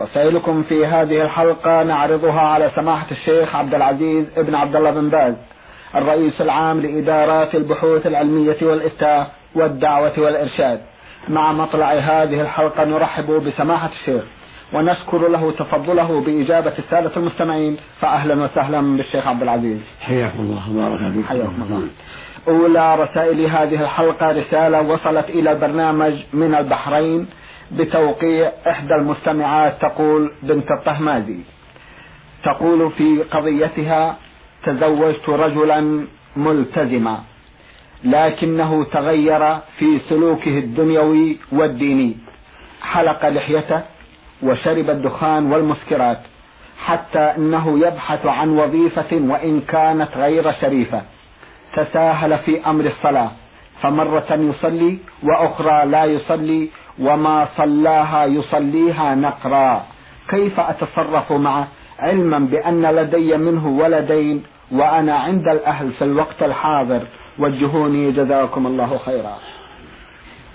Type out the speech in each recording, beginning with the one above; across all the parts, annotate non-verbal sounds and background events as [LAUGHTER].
رسائلكم في هذه الحلقة نعرضها على سماحة الشيخ عبد العزيز ابن عبد الله بن باز الرئيس العام لإدارات البحوث العلمية والإفتاء والدعوة والإرشاد. مع مطلع هذه الحلقة نرحب بسماحة الشيخ ونشكر له تفضله بإجابة السادة المستمعين فأهلا وسهلا بالشيخ عبد العزيز. حياكم الله. وبارك فيكم. حياكم الله. أولى رسائل هذه الحلقة رسالة وصلت إلى البرنامج من البحرين. بتوقيع إحدى المستمعات تقول بنت الطهمازي تقول في قضيتها تزوجت رجلا ملتزما لكنه تغير في سلوكه الدنيوي والديني حلق لحيته وشرب الدخان والمسكرات حتى إنه يبحث عن وظيفة وإن كانت غير شريفة. تساهل في أمر الصلاة فمرة يصلي وأخرى لا يصلي وما صلاها يصليها نقرا. كيف أتصرف معه؟ علما بأن لدي منه ولدين وأنا عند الأهل في الوقت الحاضر. وجهوني جزاكم الله خيرا.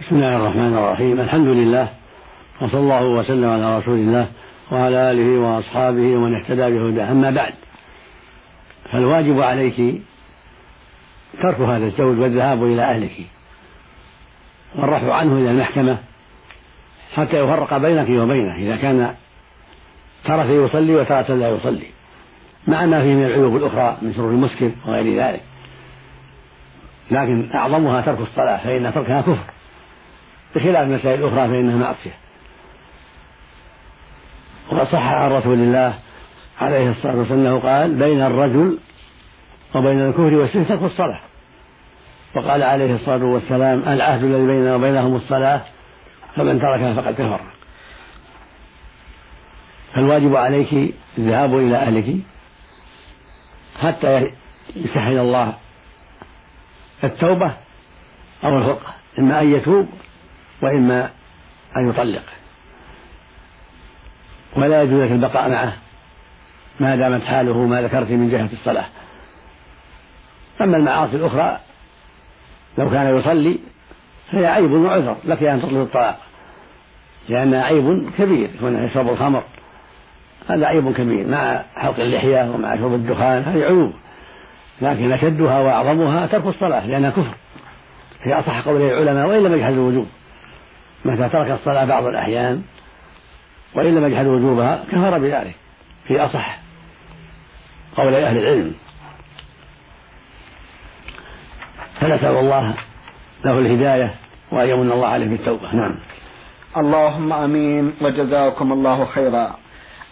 بسم الله الرحمن الرحيم. الحمد لله وصلى الله وسلم على رسول الله وعلى آله وأصحابه ومن اهتدى بهداه. أما بعد فالواجب عليك ترك هذا الزوج والذهاب إلى أهلك والرفع عنه إلى المحكمة حتى يفرق بينك وبينه إذا كان ترك يصلي وترك لا يصلي. مع ما فيه من العيوب الأخرى من شرور المسكر وغير ذلك. لكن أعظمها ترك الصلاة فإن تركها كفر. بخلاف المسائل الأخرى فإنها معصية. وقد صح عن رسول الله عليه الصلاة والسلام أنه قال بين الرجل وبين الكفر والشرك ترك الصلاة. وقال عليه الصلاة والسلام العهد الذي بيننا وبينهم الصلاة فمن تركها فقد كفر. فالواجب عليك الذهاب إلى أهلك حتى يسهل الله التوبة أو الفرقة إما أن يتوب وإما أن يطلق. ولا يجوز لك البقاء معه ما دامت حاله ما ذكرت من جهة الصلاة. أما المعاصي الأخرى لو كان يصلي فهي عيب وعذر لك أن تطلب الطلاق. لأنها عيب كبير كون يشرب الخمر. هذا عيب كبير مع حلق اللحية ومع شرب الدخان هذه عيوب. لكن أشدها وأعظمها ترك الصلاة لأنها كفر. في أصح قولي العلماء وإن لم يجحد الوجوب. متى ترك الصلاة بعض الأحيان وإن لم يجحد وجوبها كفر بذلك. في أصح قول أهل العلم. فنسأل الله له الهداية وأن يمن الله عليه بالتوبة. نعم. اللهم آمين وجزاكم الله خيرا.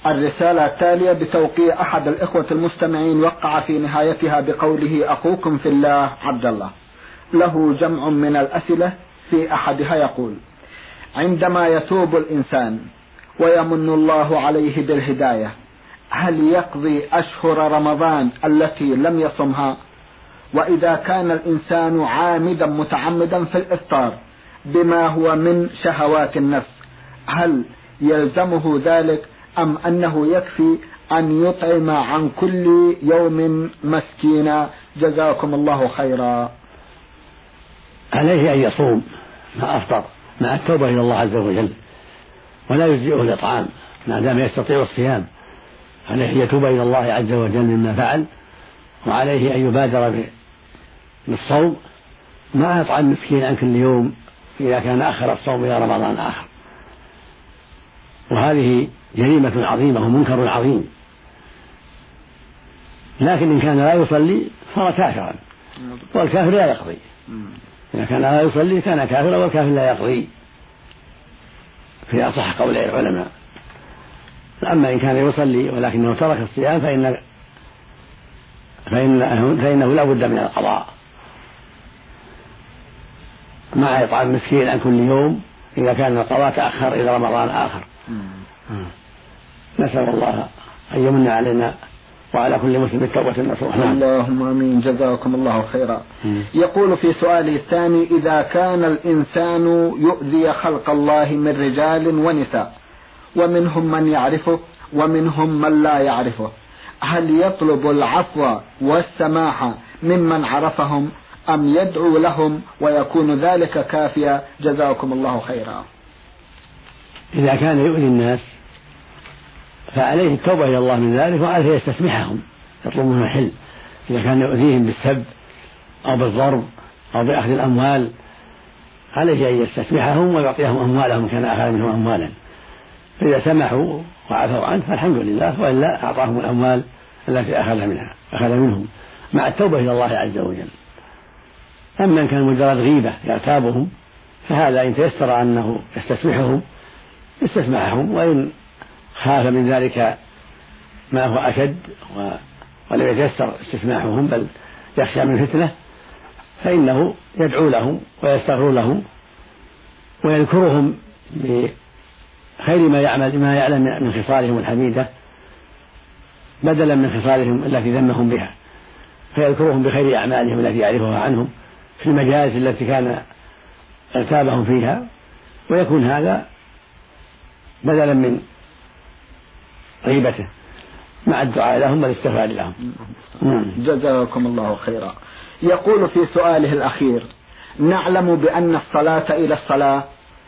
الرسالة التالية بتوقيع أحد الإخوة المستمعين وقع في نهايتها بقوله أخوكم في الله عبد الله. له جمع من الأسئلة في أحدها يقول: عندما يتوب الإنسان ويمن الله عليه بالهداية هل يقضي أشهر رمضان التي لم يصمها؟ وإذا كان الإنسان عامدا متعمدا في الإفطار بما هو من شهوات النفس. هل يلزمه ذلك أم أنه يكفي أن يطعم عن كل يوم مسكينا؟ جزاكم الله خيرا. عليه أن يصوم ما أفطر مع التوبة إلى الله عز وجل ولا يجزئه الإطعام ما دام يستطيع الصيام. عليه أن يتوب إلى الله عز وجل مما فعل وعليه أن يبادر بالصوم ما يطعم مسكين عن كل يوم إذا كان أخر الصوم إلى رمضان آخر. وهذه جريمة عظيمة ومنكر عظيم. لكن إن كان لا يصلي صار كافرا. والكافر لا يقضي. إذا كان لا يصلي كان كافرا والكافر لا يقضي. في أصح قول العلماء. أما إن كان يصلي ولكنه ترك الصيام فإن فإنه, فإنه لا بد من القضاء. مع إطعام مسكين عن كل يوم إذا كان القضاء تأخر إلى رمضان آخر. نسأل الله أن يمن علينا وعلى كل مسلم التوبة النصوح. نعم. اللهم آمين. جزاكم الله خيرا. يقول في سؤاله الثاني إذا كان الإنسان يؤذي خلق الله من رجال ونساء ومنهم من يعرفه ومنهم من لا يعرفه هل يطلب العفو والسماح ممن عرفهم أم يدعو لهم ويكون ذلك كافيا؟ جزاكم الله خيرا. إذا كان يؤذي الناس فعليه التوبة إلى الله من ذلك وعليه يستسمحهم يطلب منهم الحل إذا كان يؤذيهم بالسب أو بالضرب أو بأخذ الأموال عليه أن يستسمحهم ويعطيهم أموالهم كان أخذ منهم أموالا. فإذا سمحوا وعفوا عنه فالحمد لله وإلا أعطاهم الأموال التي أخذ منها أخذ منهم مع التوبة إلى الله عز وجل. أما إن كان مجرد غيبة يغتابهم فهذا إن تيسر أنه يستسمحهم استسمحهم وإن خاف من ذلك ما هو أشد ولم يتيسر استسماحهم بل يخشى من فتنة فإنه يدعو لهم ويستغفر لهم ويذكرهم بخير ما يعمل ما يعلم من خصالهم الحميدة بدلا من خصالهم التي ذمهم بها فيذكرهم بخير أعمالهم التي يعرفها عنهم. في المجالس التي كان اغتابهم فيها ويكون هذا بدلا من غيبته مع الدعاء لهم والاستغفار لهم. نعم. جزاكم الله خيرا. يقول في سؤاله الأخير نعلم بأن الصلاة إلى الصلاة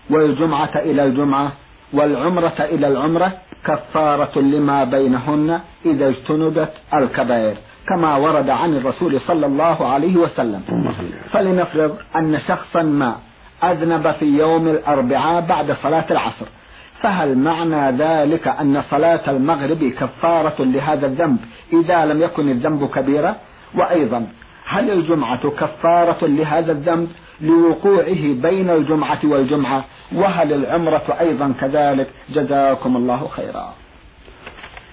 والجمعة إلى الجمعة والعمرة إلى العمرة كفارة لما بينهن إذا اجتنبت الكبائر. كما ورد عن الرسول صلى الله عليه وسلم. فلنفرض أن شخصا ما أذنب في يوم الأربعاء بعد صلاة العصر. فهل معنى ذلك أن صلاة المغرب كفارة لهذا الذنب إذا لم يكن الذنب كبيرا؟ وأيضا هل الجمعة كفارة لهذا الذنب لوقوعه بين الجمعة والجمعة؟ وهل العمرة أيضا كذلك؟ جزاكم الله خيرا.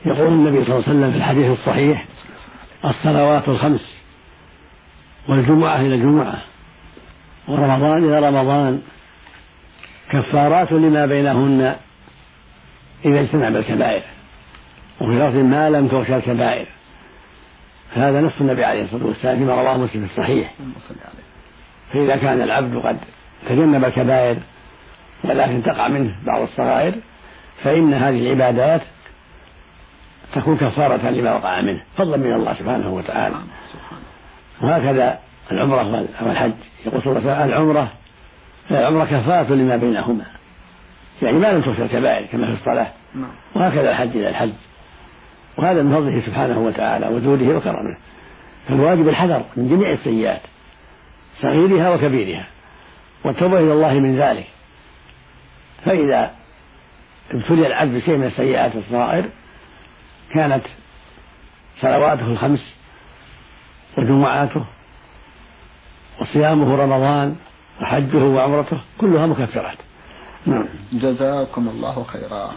يقول النبي صلى الله عليه وسلم في الحديث الصحيح الصلوات الخمس والجمعة إلى الجمعة ورمضان إلى رمضان كفارات لما بينهن إذا اجتنب الكبائر وفي لفظ ما لم تغشى الكبائر هذا نص النبي عليه الصلاة والسلام فيما رواه مسلم في الصحيح. فإذا كان العبد قد تجنب الكبائر ولكن تقع منه بعض الصغائر فإن هذه العبادات تكون كفارة لما وقع منه فضلا من الله سبحانه وتعالى. وهكذا العمرة والحج يقول صلى الله عليه وسلم العمرة العمرة كفارة لما بينهما. يعني ما لم تغفر الكبائر كما في الصلاة. نعم. وهكذا الحج إلى الحج. وهذا من فضله سبحانه وتعالى وجوده وكرمه. فالواجب الحذر من جميع السيئات صغيرها وكبيرها والتوبة إلى الله من ذلك. فإذا ابتلي العبد بشيء من السيئات الصغائر كانت صلواته الخمس وجمعاته وصيامه رمضان وحجه وعمرته كلها مكفرات. نعم. جزاكم الله خيرا.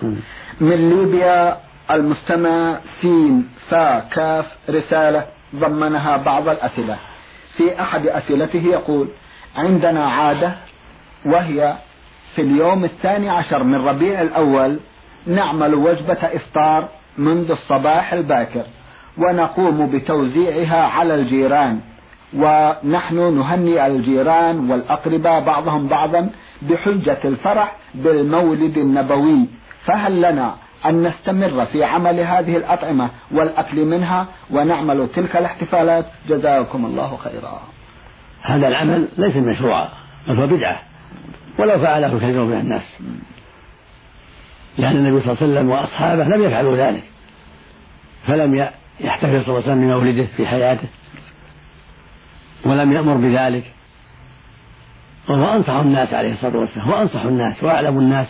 من ليبيا المستمع سين فا كاف رسالة ضمنها بعض الأسئلة. في أحد أسئلته يقول عندنا عادة وهي في اليوم الثاني عشر من ربيع الأول نعمل وجبة إفطار منذ الصباح الباكر ونقوم بتوزيعها على الجيران. ونحن نهنئ الجيران والأقرباء بعضهم بعضا بحجة الفرح بالمولد النبوي. فهل لنا أن نستمر في عمل هذه الأطعمة والأكل منها ونعمل تلك الاحتفالات؟ جزاكم الله خيرا. هذا العمل ليس مشروعا بل هو بدعة ولو فعله كثير من الناس. لأن النبي صلى الله عليه وسلم وأصحابه لم يفعلوا ذلك فلم يحتفل صلى الله عليه وسلم بمولده في حياته ولم يأمر بذلك. وهو أنصح الناس عليه الصلاة والسلام وأنصح الناس وأعلم الناس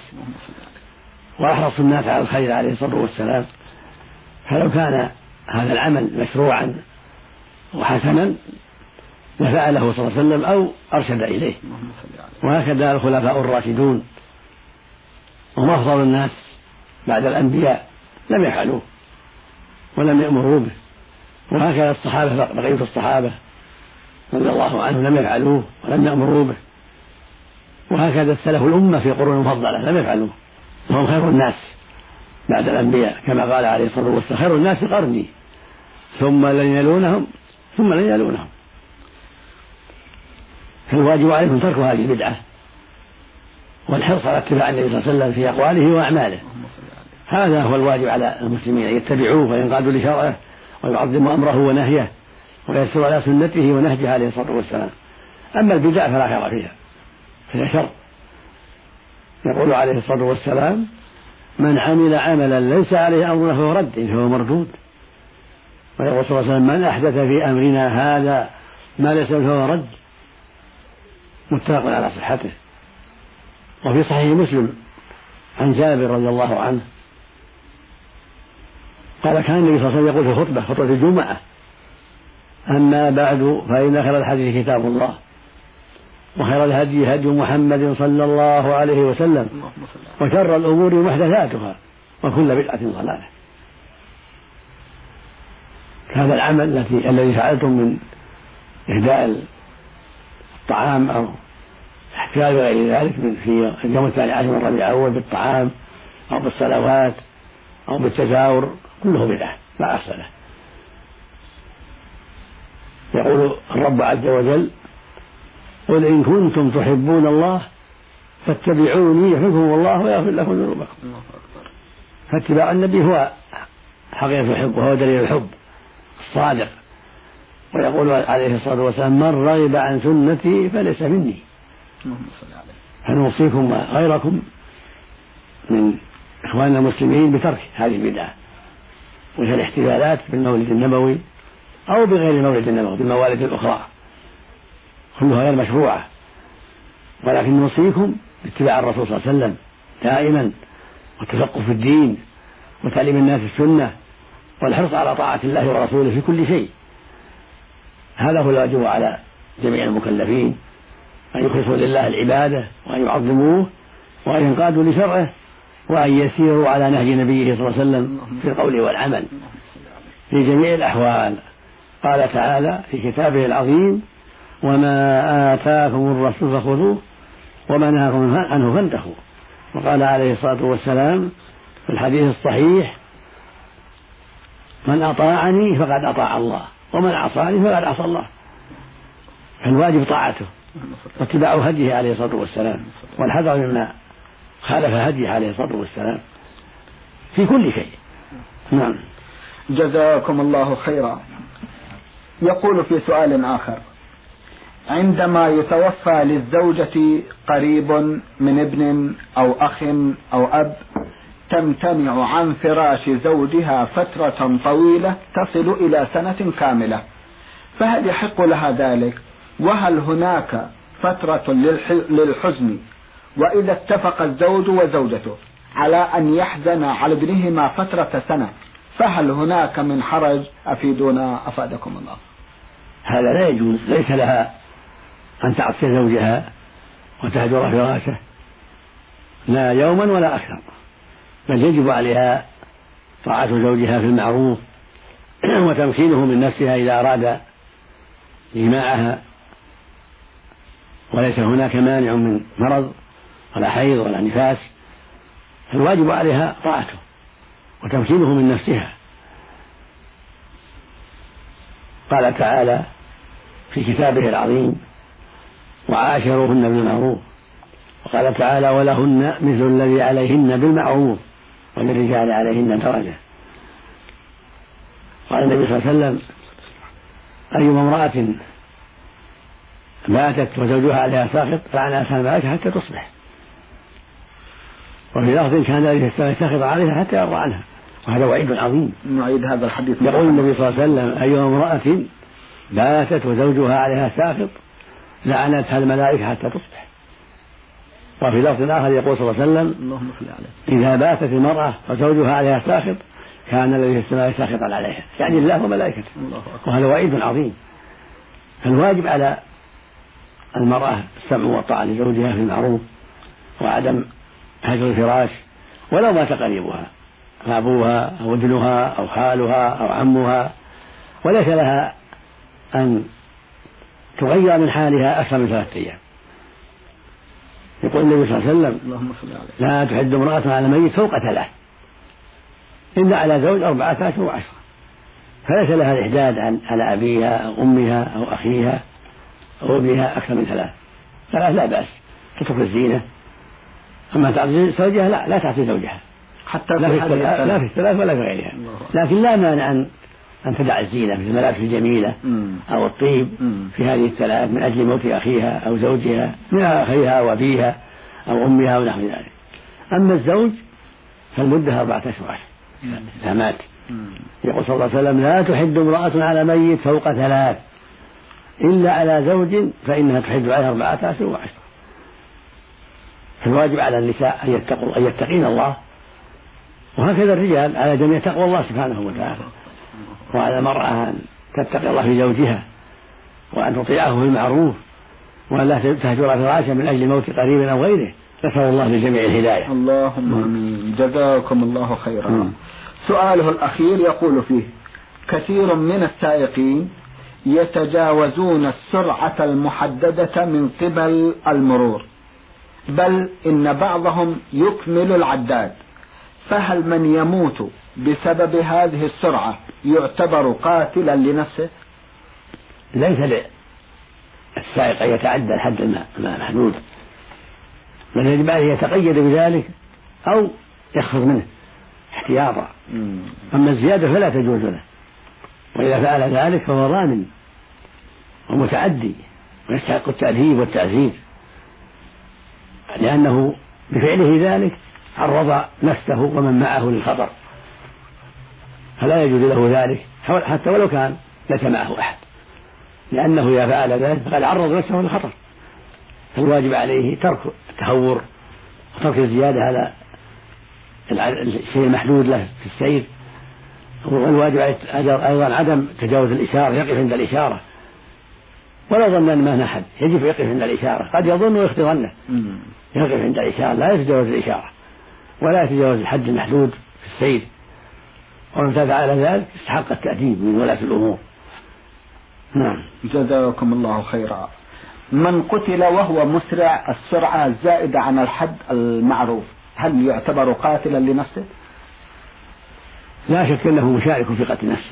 وأحرص الناس على الخير عليه الصلاة والسلام. فلو كان هذا العمل مشروعا وحسنا لفعله صلى الله عليه وسلم أو أرشد إليه. وهكذا الخلفاء الراشدون. هم أفضل الناس بعد الأنبياء لم يفعلوه ولم يأمروا به. وهكذا الصحابة بقية الصحابة رضي الله عنهم لم يفعلوه ولم يأمروا به. وهكذا السلف الأمة في قرون مفضلة لم يفعلوه. وهم خير الناس بعد الأنبياء كما قال عليه الصلاة والسلام خير الناس قرني. ثم لن يلونهم ثم لن يلونهم. فالواجب عليكم ترك هذه البدعة. والحرص على اتباع النبي صلى الله عليه وسلم في أقواله وأعماله. هذا هو الواجب على المسلمين أن يتبعوه وينقادوا لشرعه ويعظموا أمره ونهيه ويسير على سنته ونهجه عليه الصلاة والسلام. أما البدع فلا خير فيها فهي شر. يقول عليه الصلاة والسلام من عمل عملا ليس عليه أمرنا فهو رد فهو مردود. ويقول صلى الله عليه وسلم من أحدث في أمرنا هذا ما ليس فهو رد. متفق على صحته. وفي صحيح مسلم عن جابر رضي الله عنه قال كان النبي صلى الله عليه وسلم يقول في الخطبة خطبة الجمعة أما بعد فإن خير الحديث كتاب الله وخير الهدي هدي محمد صلى الله عليه وسلم وشر الأمور محدثاتها وكل بدعة ضلالة. هذا العمل الذي فعلتم من إهداء الطعام أو احتفال بغير ذلك في اليوم الثاني عشر من ربيع الأول بالطعام أو بالصلوات أو بالتجاور كله بدعة لا أصل له. يقول الرب عز وجل قل إن كنتم تحبون الله فاتبعوني يحبكم الله ويغفر لكم ذنوبكم. فاتباع النبي هو حقيقة الحب وهو دليل الحب الصادق. ويقول عليه الصلاة والسلام من رغب عن سنتي فليس مني. فنوصيكم غيركم من إخواننا المسلمين بترك هذه البدعة؟ وهي الاحتفالات بالمولد النبوي أو بغير المولد النبوي بالموالد الأخرى. كلها غير مشروعة. ولكن نوصيكم باتباع الرسول صلى الله عليه وسلم دائما والتفقه في الدين وتعليم الناس السنة والحرص على طاعة الله ورسوله في كل شيء. هذا هو الواجب على جميع المكلفين. أن يخلصوا لله العبادة وأن يعظموه وأن ينقادوا لشرعه وأن يسيروا على نهج نبيه صلى الله عليه وسلم في القول والعمل في جميع الأحوال. قال تعالى في كتابه العظيم وما آتاكم الرسول فخذوه وما نهاكم عنه فانتهوا. وقال عليه الصلاة والسلام في الحديث الصحيح من أطاعني فقد أطاع الله ومن عصاني فقد عصى الله. فالواجب طاعته. واتباع هديه عليه الصلاة والسلام والحذر مما خالف هديه عليه الصلاة والسلام في كل شيء. نعم. جزاكم الله خيرا. يقول في سؤال آخر عندما يتوفى للزوجة قريب من ابن أو أخ أو أب تمتنع عن فراش زوجها فترة طويلة تصل إلى سنة كاملة فهل يحق لها ذلك؟ وهل هناك فترة للحزن؟ وإذا اتفق الزوج وزوجته على أن يحزن على ابنهما فترة سنة فهل هناك من حرج؟ أفيدونا أفادكم الله. هذا لا يجوز ليس لها أن تعصي زوجها وتهجر فراشه لا يوما ولا أكثر. بل يجب عليها طاعة زوجها في المعروف [CLEARS THROAT] وتمكينه من نفسها إذا أراد جماعها وليس هناك مانع من مرض ولا حيض ولا نفاس فالواجب عليها طاعته وتمكينه من نفسها. قال تعالى في كتابه العظيم وعاشروهن بالمعروف وقال تعالى ولهن مثل الذي عليهن بالمعروف وللرجال عليهن درجة قال النبي صلى الله عليه وسلم أيما امرأة ماتت وزوجها عليها ساخط فعنها الملائكة حتى تصبح. وفي لفظ كان ذلك السماء ساخط عليها حتى يرضى عنها. وهذا وعيد عظيم. نعيد هذا الحديث. يقول النبي صلى الله عليه وسلم أيها امرأة باتت وزوجها عليها ساخط لعنتها الملائكة حتى تصبح. وفي لفظ آخر يقول صلى الله عليه وسلم اللهم صل عليه. إذا باتت المرأة وزوجها عليها ساخط كان الذي في السماء ساخطا عليها. يعني الله وملائكته. وهذا وعيد عظيم. فالواجب على المرأة السمع والطاعة لزوجها في المعروف وعدم هجر الفراش ولو مات قريبها أبوها أو ابنها أو خالها أو عمها وليس لها أن تغير من حالها أكثر من ثلاثة أيام. يقول النبي صلى الله عليه وسلم اللهم صل لا تحد امرأة على الميت فوق ثلاث إلا على زوج أربعة أشهر وعشرة. فليس لها الإحداد على أبيها أو أمها أو أخيها أو ابنها أكثر من ثلاث. ثلاث لا بأس. تترك الزينة. أما تعطي زوجها لا لا تعطي زوجها. حتى لا في الثلاث لا في الثلاث ولا في غيرها. لكن لا مانع أن أن تدع الزينة مثل الملابس الجميلة أو الطيب في هذه الثلاث من أجل موت أخيها أو زوجها من أخيها أو أبيها أو أمها أو نحو ذلك. أما الزوج فالمدة أربعة أشهر. إذا مات. يقول صلى الله عليه وسلم لا تحد امرأة على ميت فوق ثلاث. إلا على زوج فإنها تحد عليه أربعة أشهر وعشرة. فالواجب على النساء أن يتقوا أن يتقين الله. وهكذا الرجال على جميع تقوى الله سبحانه وتعالى. وعلى المرأة أن تتقي الله في زوجها. وأن تطيعه في المعروف وأن لا تهجر فراشا من أجل موت قريب أو غيره. نسأل الله للجميع الهداية. اللهم آمين. جزاكم الله خيرا. سؤاله الأخير يقول فيه كثير من السائقين يتجاوزون السرعة المحددة من قبل المرور. بل إن بعضهم يكمل العداد. فهل من يموت بسبب هذه السرعة يعتبر قاتلا لنفسه؟ ليس للسائق أن يتعدى الحد المحدود بل يجب عليه يتقيد بذلك أو يخفض منه احتياطا. أما الزيادة فلا تجوز له. وإذا فعل ذلك فهو ظالم ومتعدي ويستحق التأديب والتعزير لأنه بفعله ذلك عرض نفسه ومن معه للخطر. فلا يجوز له ذلك حتى ولو كان ليس معه أحد. لأنه إذا فعل ذلك فقد عرض نفسه للخطر. فالواجب عليه ترك التهور وترك الزيادة على الشيء المحدود له في السير. والواجب أيضا عدم تجاوز الإشارة يقف عند الإشارة. ولو ظن أن ما أحد يجب يقف عند الإشارة. قد يظن ويخطي ظنه يقف عند الإشارة لا يتجاوز الإشارة. ولا يتجاوز الحد المحدود في السير. ومن فعل ذلك استحق التأديب من ولاة الأمور. نعم. جزاكم الله خيرا. من قتل وهو مسرع السرعة الزائدة عن الحد المعروف. هل يعتبر قاتلا لنفسه؟ لا شك أنه مشارك في قتل نفسه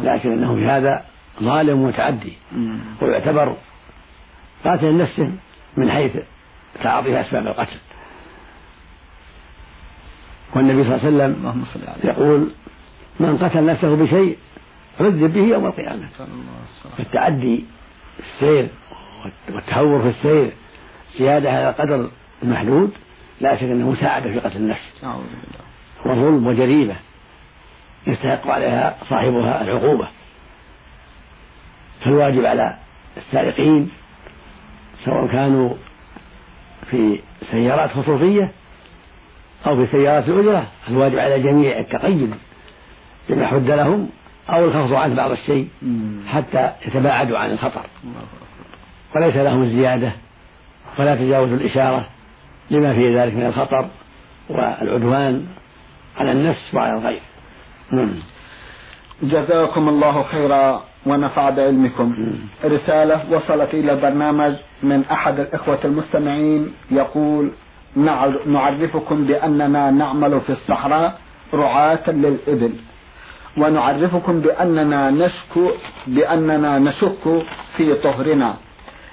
لكن أنه في هذا ظالم متعدي ويعتبر قاتل نفسه من حيث تعاطيها أسباب القتل. والنبي صلى الله عليه وسلم يقول من قتل نفسه بشيء عذب به يوم القيامة. فالتعدي في السير والتهور في السير زيادة على القدر المحدود لا شك أنه مساعدة في قتل النفس. وظلم وجريمة. يستحق عليها صاحبها العقوبة. فالواجب على السائقين سواء كانوا في سيارات خصوصية أو في سيارات الأجرة الواجب على الجميع التقيد بما حد لهم أو الخفض عن بعض الشيء حتى يتباعدوا عن الخطر. وليس لهم الزيادة ولا تجاوز الإشارة لما في ذلك من الخطر والعدوان على النفس وعلى الغير. جزاكم الله خيرا ونفع بعلمكم. رسالة وصلت إلى البرنامج من أحد الإخوة المستمعين. يقول نعرفكم بأننا نعمل في الصحراء رعاة للإبل. ونعرفكم بأننا نشك بأننا نشك في طهرنا.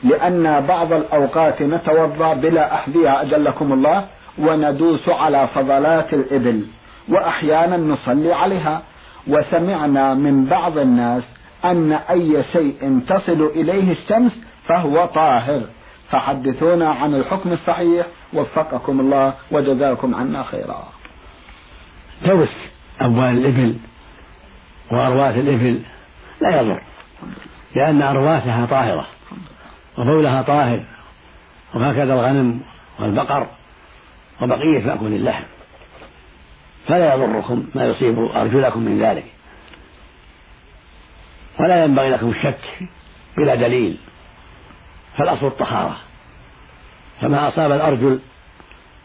لأن بعض الأوقات نتوضأ بلا أحذية أجلكم الله وندوس على فضلات الإبل. وأحيانا نصلي عليها. وسمعنا من بعض الناس أن أي شيء تصل إليه الشمس فهو طاهر. فحدثونا عن الحكم الصحيح. وفقكم الله وجزاكم عنا خيرا. دوس أموال الإبل وأرواث الإبل لا يضر لأن أرواثها طاهرة وبولها طاهر وهكذا الغنم والبقر وبقية مأكول اللحم. فلا يضركم ما يصيب أرجلكم من ذلك. ولا ينبغي لكم الشك بلا دليل. فالأصل الطهارة. فما أصاب الأرجل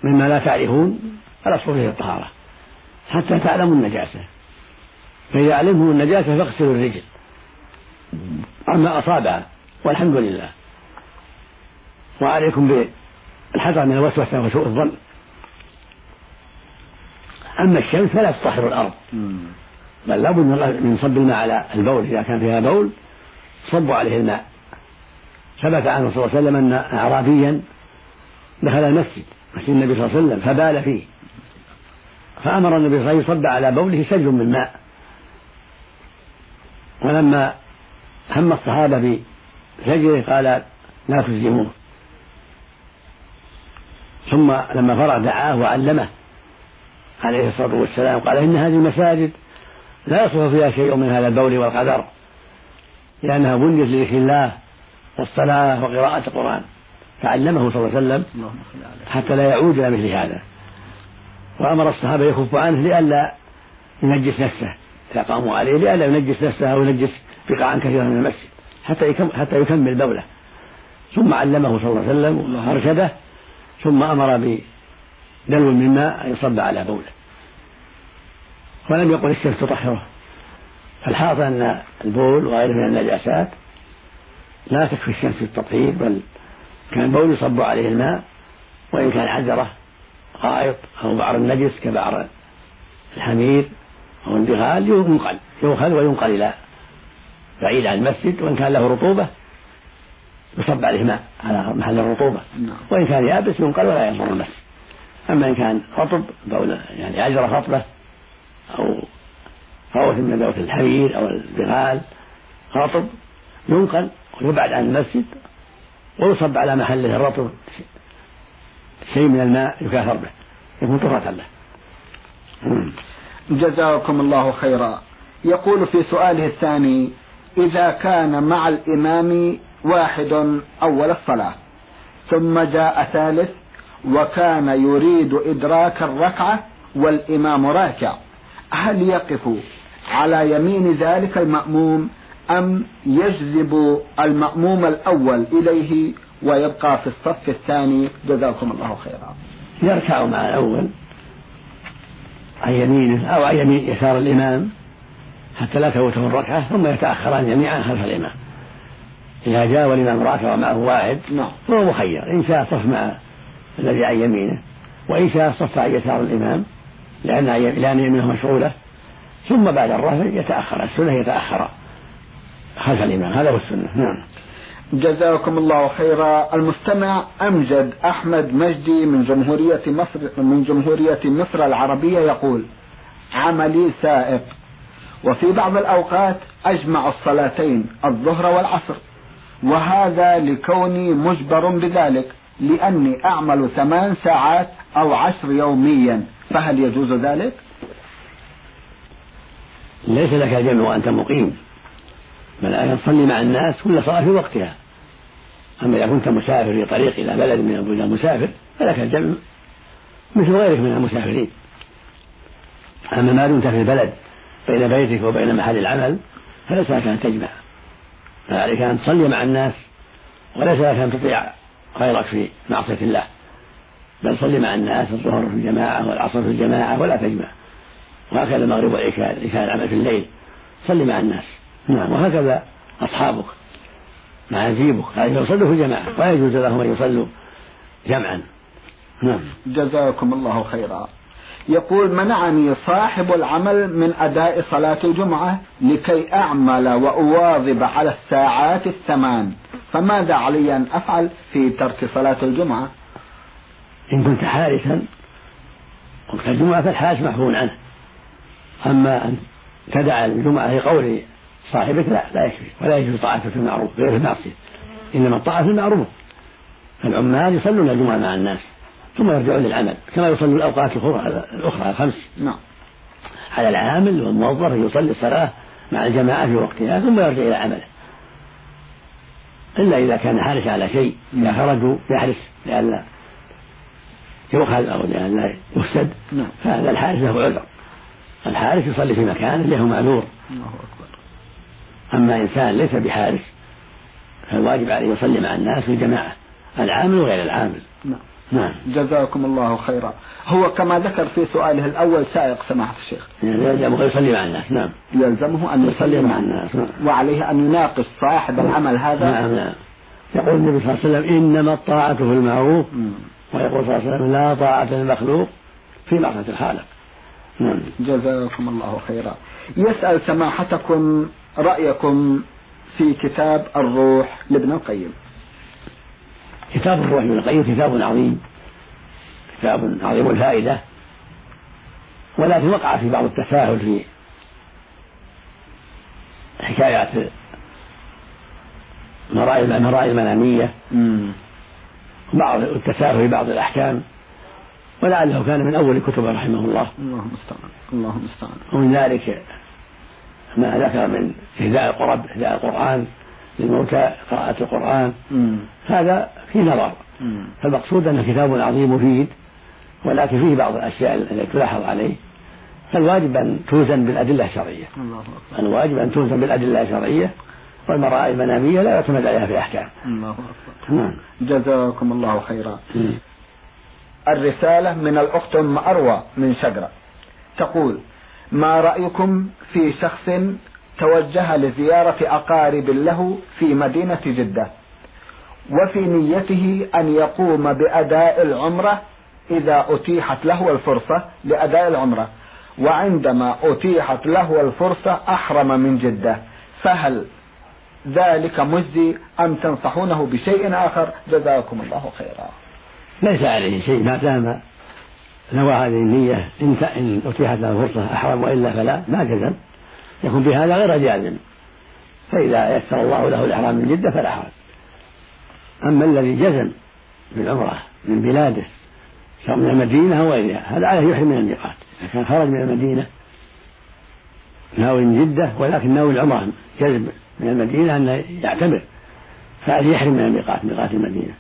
مما لا تعرفون فالأصل فيه الطهارة. حتى تعلموا النجاسة. فإذا علمتم النجاسة فاغسلوا الرجل. عما أصابها والحمد لله. وعليكم بالحذر من الوسوسة وسوء الظن. أما الشمس فلا تطهر الأرض. بل لابد من صب الماء على البول إذا كان فيها بول صبوا عليه الماء. ثبت عنه صلى الله عليه وسلم أن أعرابيا دخل المسجد مسجد النبي صلى الله عليه وسلم فبال فيه. فأمر النبي صلى الله عليه وسلم يصب على بوله سجل من ماء. ولما هم الصحابة بسجله قال لا تسجموه ثم لما فرغ دعاه وعلمه عليه الصلاة والسلام قال إن هذه المساجد لا يصلح فيها شيء من هذا البول والقدر لأنها بنيت لذكر الله والصلاة وقراءة القرآن فعلمه صلى الله عليه وسلم حتى لا يعود إلى مثل هذا. وأمر الصحابة يخف عنه لئلا ينجس نفسه إذا قاموا عليه لئلا ينجس نفسه أو ينجس بقاعا كثيرا من المسجد حتى حتى يكمل بوله. ثم علمه صلى الله عليه وسلم وأرشده ثم أمر بدلو من ماء يصب على بوله. ولم يقل الشمس تطهره فالحاصل أن البول وغيره من النجاسات لا تكفي الشمس في التطهير بل كان البول يصب عليه الماء وإن كان عذرة غائط أو بعر النجس كبعر الحمير أو البغال ينقل يؤخذ وينقل إلى بعيد عن المسجد وإن كان له رطوبة يصب عليه ماء على محل الرطوبة. نعم. وإن كان يابس ينقل ولا يضر المسجد. أما إن كان رطب بول يعني عجرة خطبة أو روث من ذوات الحرير أو البغال رطب ينقل ويبعد عن المسجد ويصب على محله الرطب شيء من الماء يكاثر به يكون طهرة له. جزاكم الله خيرا. يقول في سؤاله الثاني إذا كان مع الإمام واحد أول الصلاة ثم جاء ثالث وكان يريد إدراك الركعة والإمام راكع. هل يقف على يمين ذلك المأموم أم يجذب المأموم الأول إليه ويبقى في الصف الثاني؟ جزاكم الله خيرا. يركع مع الأول عن يمينه أو عن يمين يسار الإمام حتى لا تفوته الركعة ثم يتأخران جميعا خلف الإمام. إذا جاء والإمام راكع ومعه واحد نعم. فهو مخير. إن شاء صف مع الذي عن يمينه وإن شاء صف عن يسار الإمام لأن لأن يمينه مشغولة. ثم بعد الرفع يتأخر السنة يتأخر خلف الإمام. هذا هو السنة. نعم. جزاكم الله خيرا. المستمع أمجد أحمد مجدي من جمهورية مصر من جمهورية مصر العربية يقول عملي سائق. وفي بعض الأوقات أجمع الصلاتين الظهر والعصر. وهذا لكوني مجبر بذلك لأني أعمل ثمان ساعات أو عشر يوميا فهل يجوز ذلك؟ ليس لك جمع وأنت مقيم بل أن تصلي مع الناس كل صلاة في وقتها. أما إذا كنت مسافر في طريق إلى بلد من البلدان مسافر فلك الجمع مثل غيرك من المسافرين. أما ما دمت في البلد بين بيتك وبين محل العمل فليس لك أن تجمع. فعليك أن تصلي مع الناس وليس لك أن تطيع غيرك في معصية الله. بل صلي مع الناس الظهر في الجماعة والعصر في الجماعة ولا تجمع. وهكذا المغرب والعشاء إذا كان العمل في الليل. صلي مع الناس. نعم. وهكذا أصحابك. مع نجيبك هذه يصلوا في جماعة ولا يجوز لهم أن يصلوا جمعا. نعم. جزاكم الله خيرا. يقول منعني صاحب العمل من أداء صلاة الجمعة لكي أعمل وأواظب على الساعات الثمان. فماذا علي أن أفعل في ترك صلاة الجمعة؟ إن كنت حارسا وقت الجمعة فالحارس محفوظ عنه. أما أن تدع الجمعة لقول صاحبك لا لا يكفي ولا يجوز طاعته في المعروف غير المعصية. إنما الطاعة في المعروف. العمال يصلون الجمعة مع الناس ثم يرجعون للعمل كما يصلوا الأوقات الأخرى الأخرى الخمس. نعم. على العامل والموظف يصلي الصلاة مع الجماعة في وقتها ثم يرجع إلى عمله. إلا إذا كان حارس على شيء إذا خرجوا يحرس لئلا يؤخذ أو لئلا يفسد نعم. فهذا الحارس له عذر. الحارس يصلي في مكان له معذور. الله أكبر. أما إنسان ليس بحارس فالواجب عليه يصلي مع الناس في الجماعة العامل وغير العامل. نعم. نعم. جزاكم الله خيرا. هو كما ذكر في سؤاله الأول سائق سماحة الشيخ. يعني يلزمه يصلي مع الناس. نعم. يلزمه أن يصلي مع الناس. نعم. وعليه أن يناقش صاحب العمل هذا. نعم نعم. يقول النبي صلى الله عليه وسلم إنما الطاعة في المعروف. ويقول صلى الله عليه وسلم لا طاعة للمخلوق في معصية الخالق. نعم. جزاكم الله خيرا. يسأل سماحتكم رأيكم في كتاب الروح لابن القيم. كتاب الروح لابن القيم كتاب عظيم. كتاب عظيم الفائدة. ولكن وقع في بعض التساهل في حكايات المرائي المنامية بعض التساهل في بعض الأحكام ولعله كان من أول كتبه رحمه الله. الله المستعان الله المستعان ومن ذلك ما ذكر من إهداء القرب إهداء القرآن للموتى قراءة القرآن. مم. هذا في نظر. فالمقصود أنه كتاب عظيم مفيد ولكن فيه بعض الأشياء التي تلاحظ عليه. فالواجب أن توزن بالأدلة الشرعية. الله أكبر. الواجب أن توزن بالأدلة الشرعية. والمرائي المنامية لا يعتمد عليها في أحكام الله أكبر. نعم. جزاكم الله خيرا. الرسالة من الأخت أم أروى من شجرة. تقول ما رأيكم في شخص توجه لزيارة أقارب له في مدينة جدة وفي نيته أن يقوم بأداء العمرة إذا أتيحت له الفرصة لأداء العمرة وعندما أتيحت له الفرصة أحرم من جدة فهل ذلك مجزي أم تنصحونه بشيء آخر؟ جزاكم الله خيرا. ليس عليه شيء ما دام نوى هذه النية إن إن أتيحت له فرصة أحرم وإلا فلا ما جزم. يكون بهذا غير جازم. فإذا يسر الله له الإحرام من جدة فلا حرج. أما الذي جزم بالعمرة من بلاده سواء من المدينة أو غيرها هذا عليه يحرم من الميقات. إذا كان خرج من المدينة ناوي من جدة ولكن ناوي العمرة جزم. من المدينة أن يعتمر فهذا يحرم من الميقات ميقات المدينة.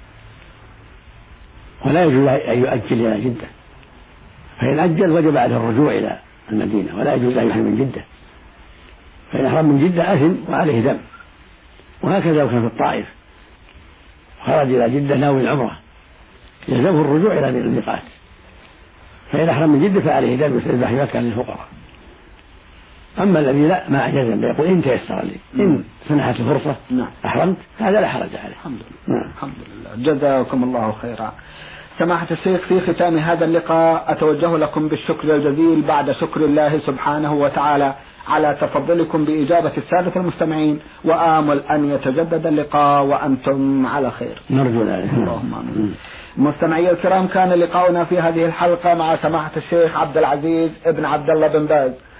ولا يجوز أن يؤجل إلى جدة. فإن أجل وجب عليه الرجوع إلى المدينة ولا يجوز أن يحرم من جدة. فإن أحرم من جدة أثم وعليه دم. وهكذا لو كان في الطائف. خرج إلى جدة ناوي العمرة. يلزمه الرجوع إلى الميقات. فإن أحرم من جدة فعليه دم يذبح مكة للفقراء. أما الذي لا ما جزم يقول إن تيسر لي إن سنحت الفرصة نعم. أحرمت هذا لا حرج عليه. الحمد لله. نعم. الحمد لله. جزاكم الله خيرا. سماحة الشيخ في ختام هذا اللقاء أتوجه لكم بالشكر الجزيل بعد شكر الله سبحانه وتعالى على تفضلكم بإجابة السادة المستمعين وآمل أن يتجدد اللقاء وأنتم على خير. نرجو ذلك. اللهم آمين. مستمعي الكرام كان لقاؤنا في هذه الحلقة مع سماحة الشيخ عبد العزيز ابن عبد الله بن باز.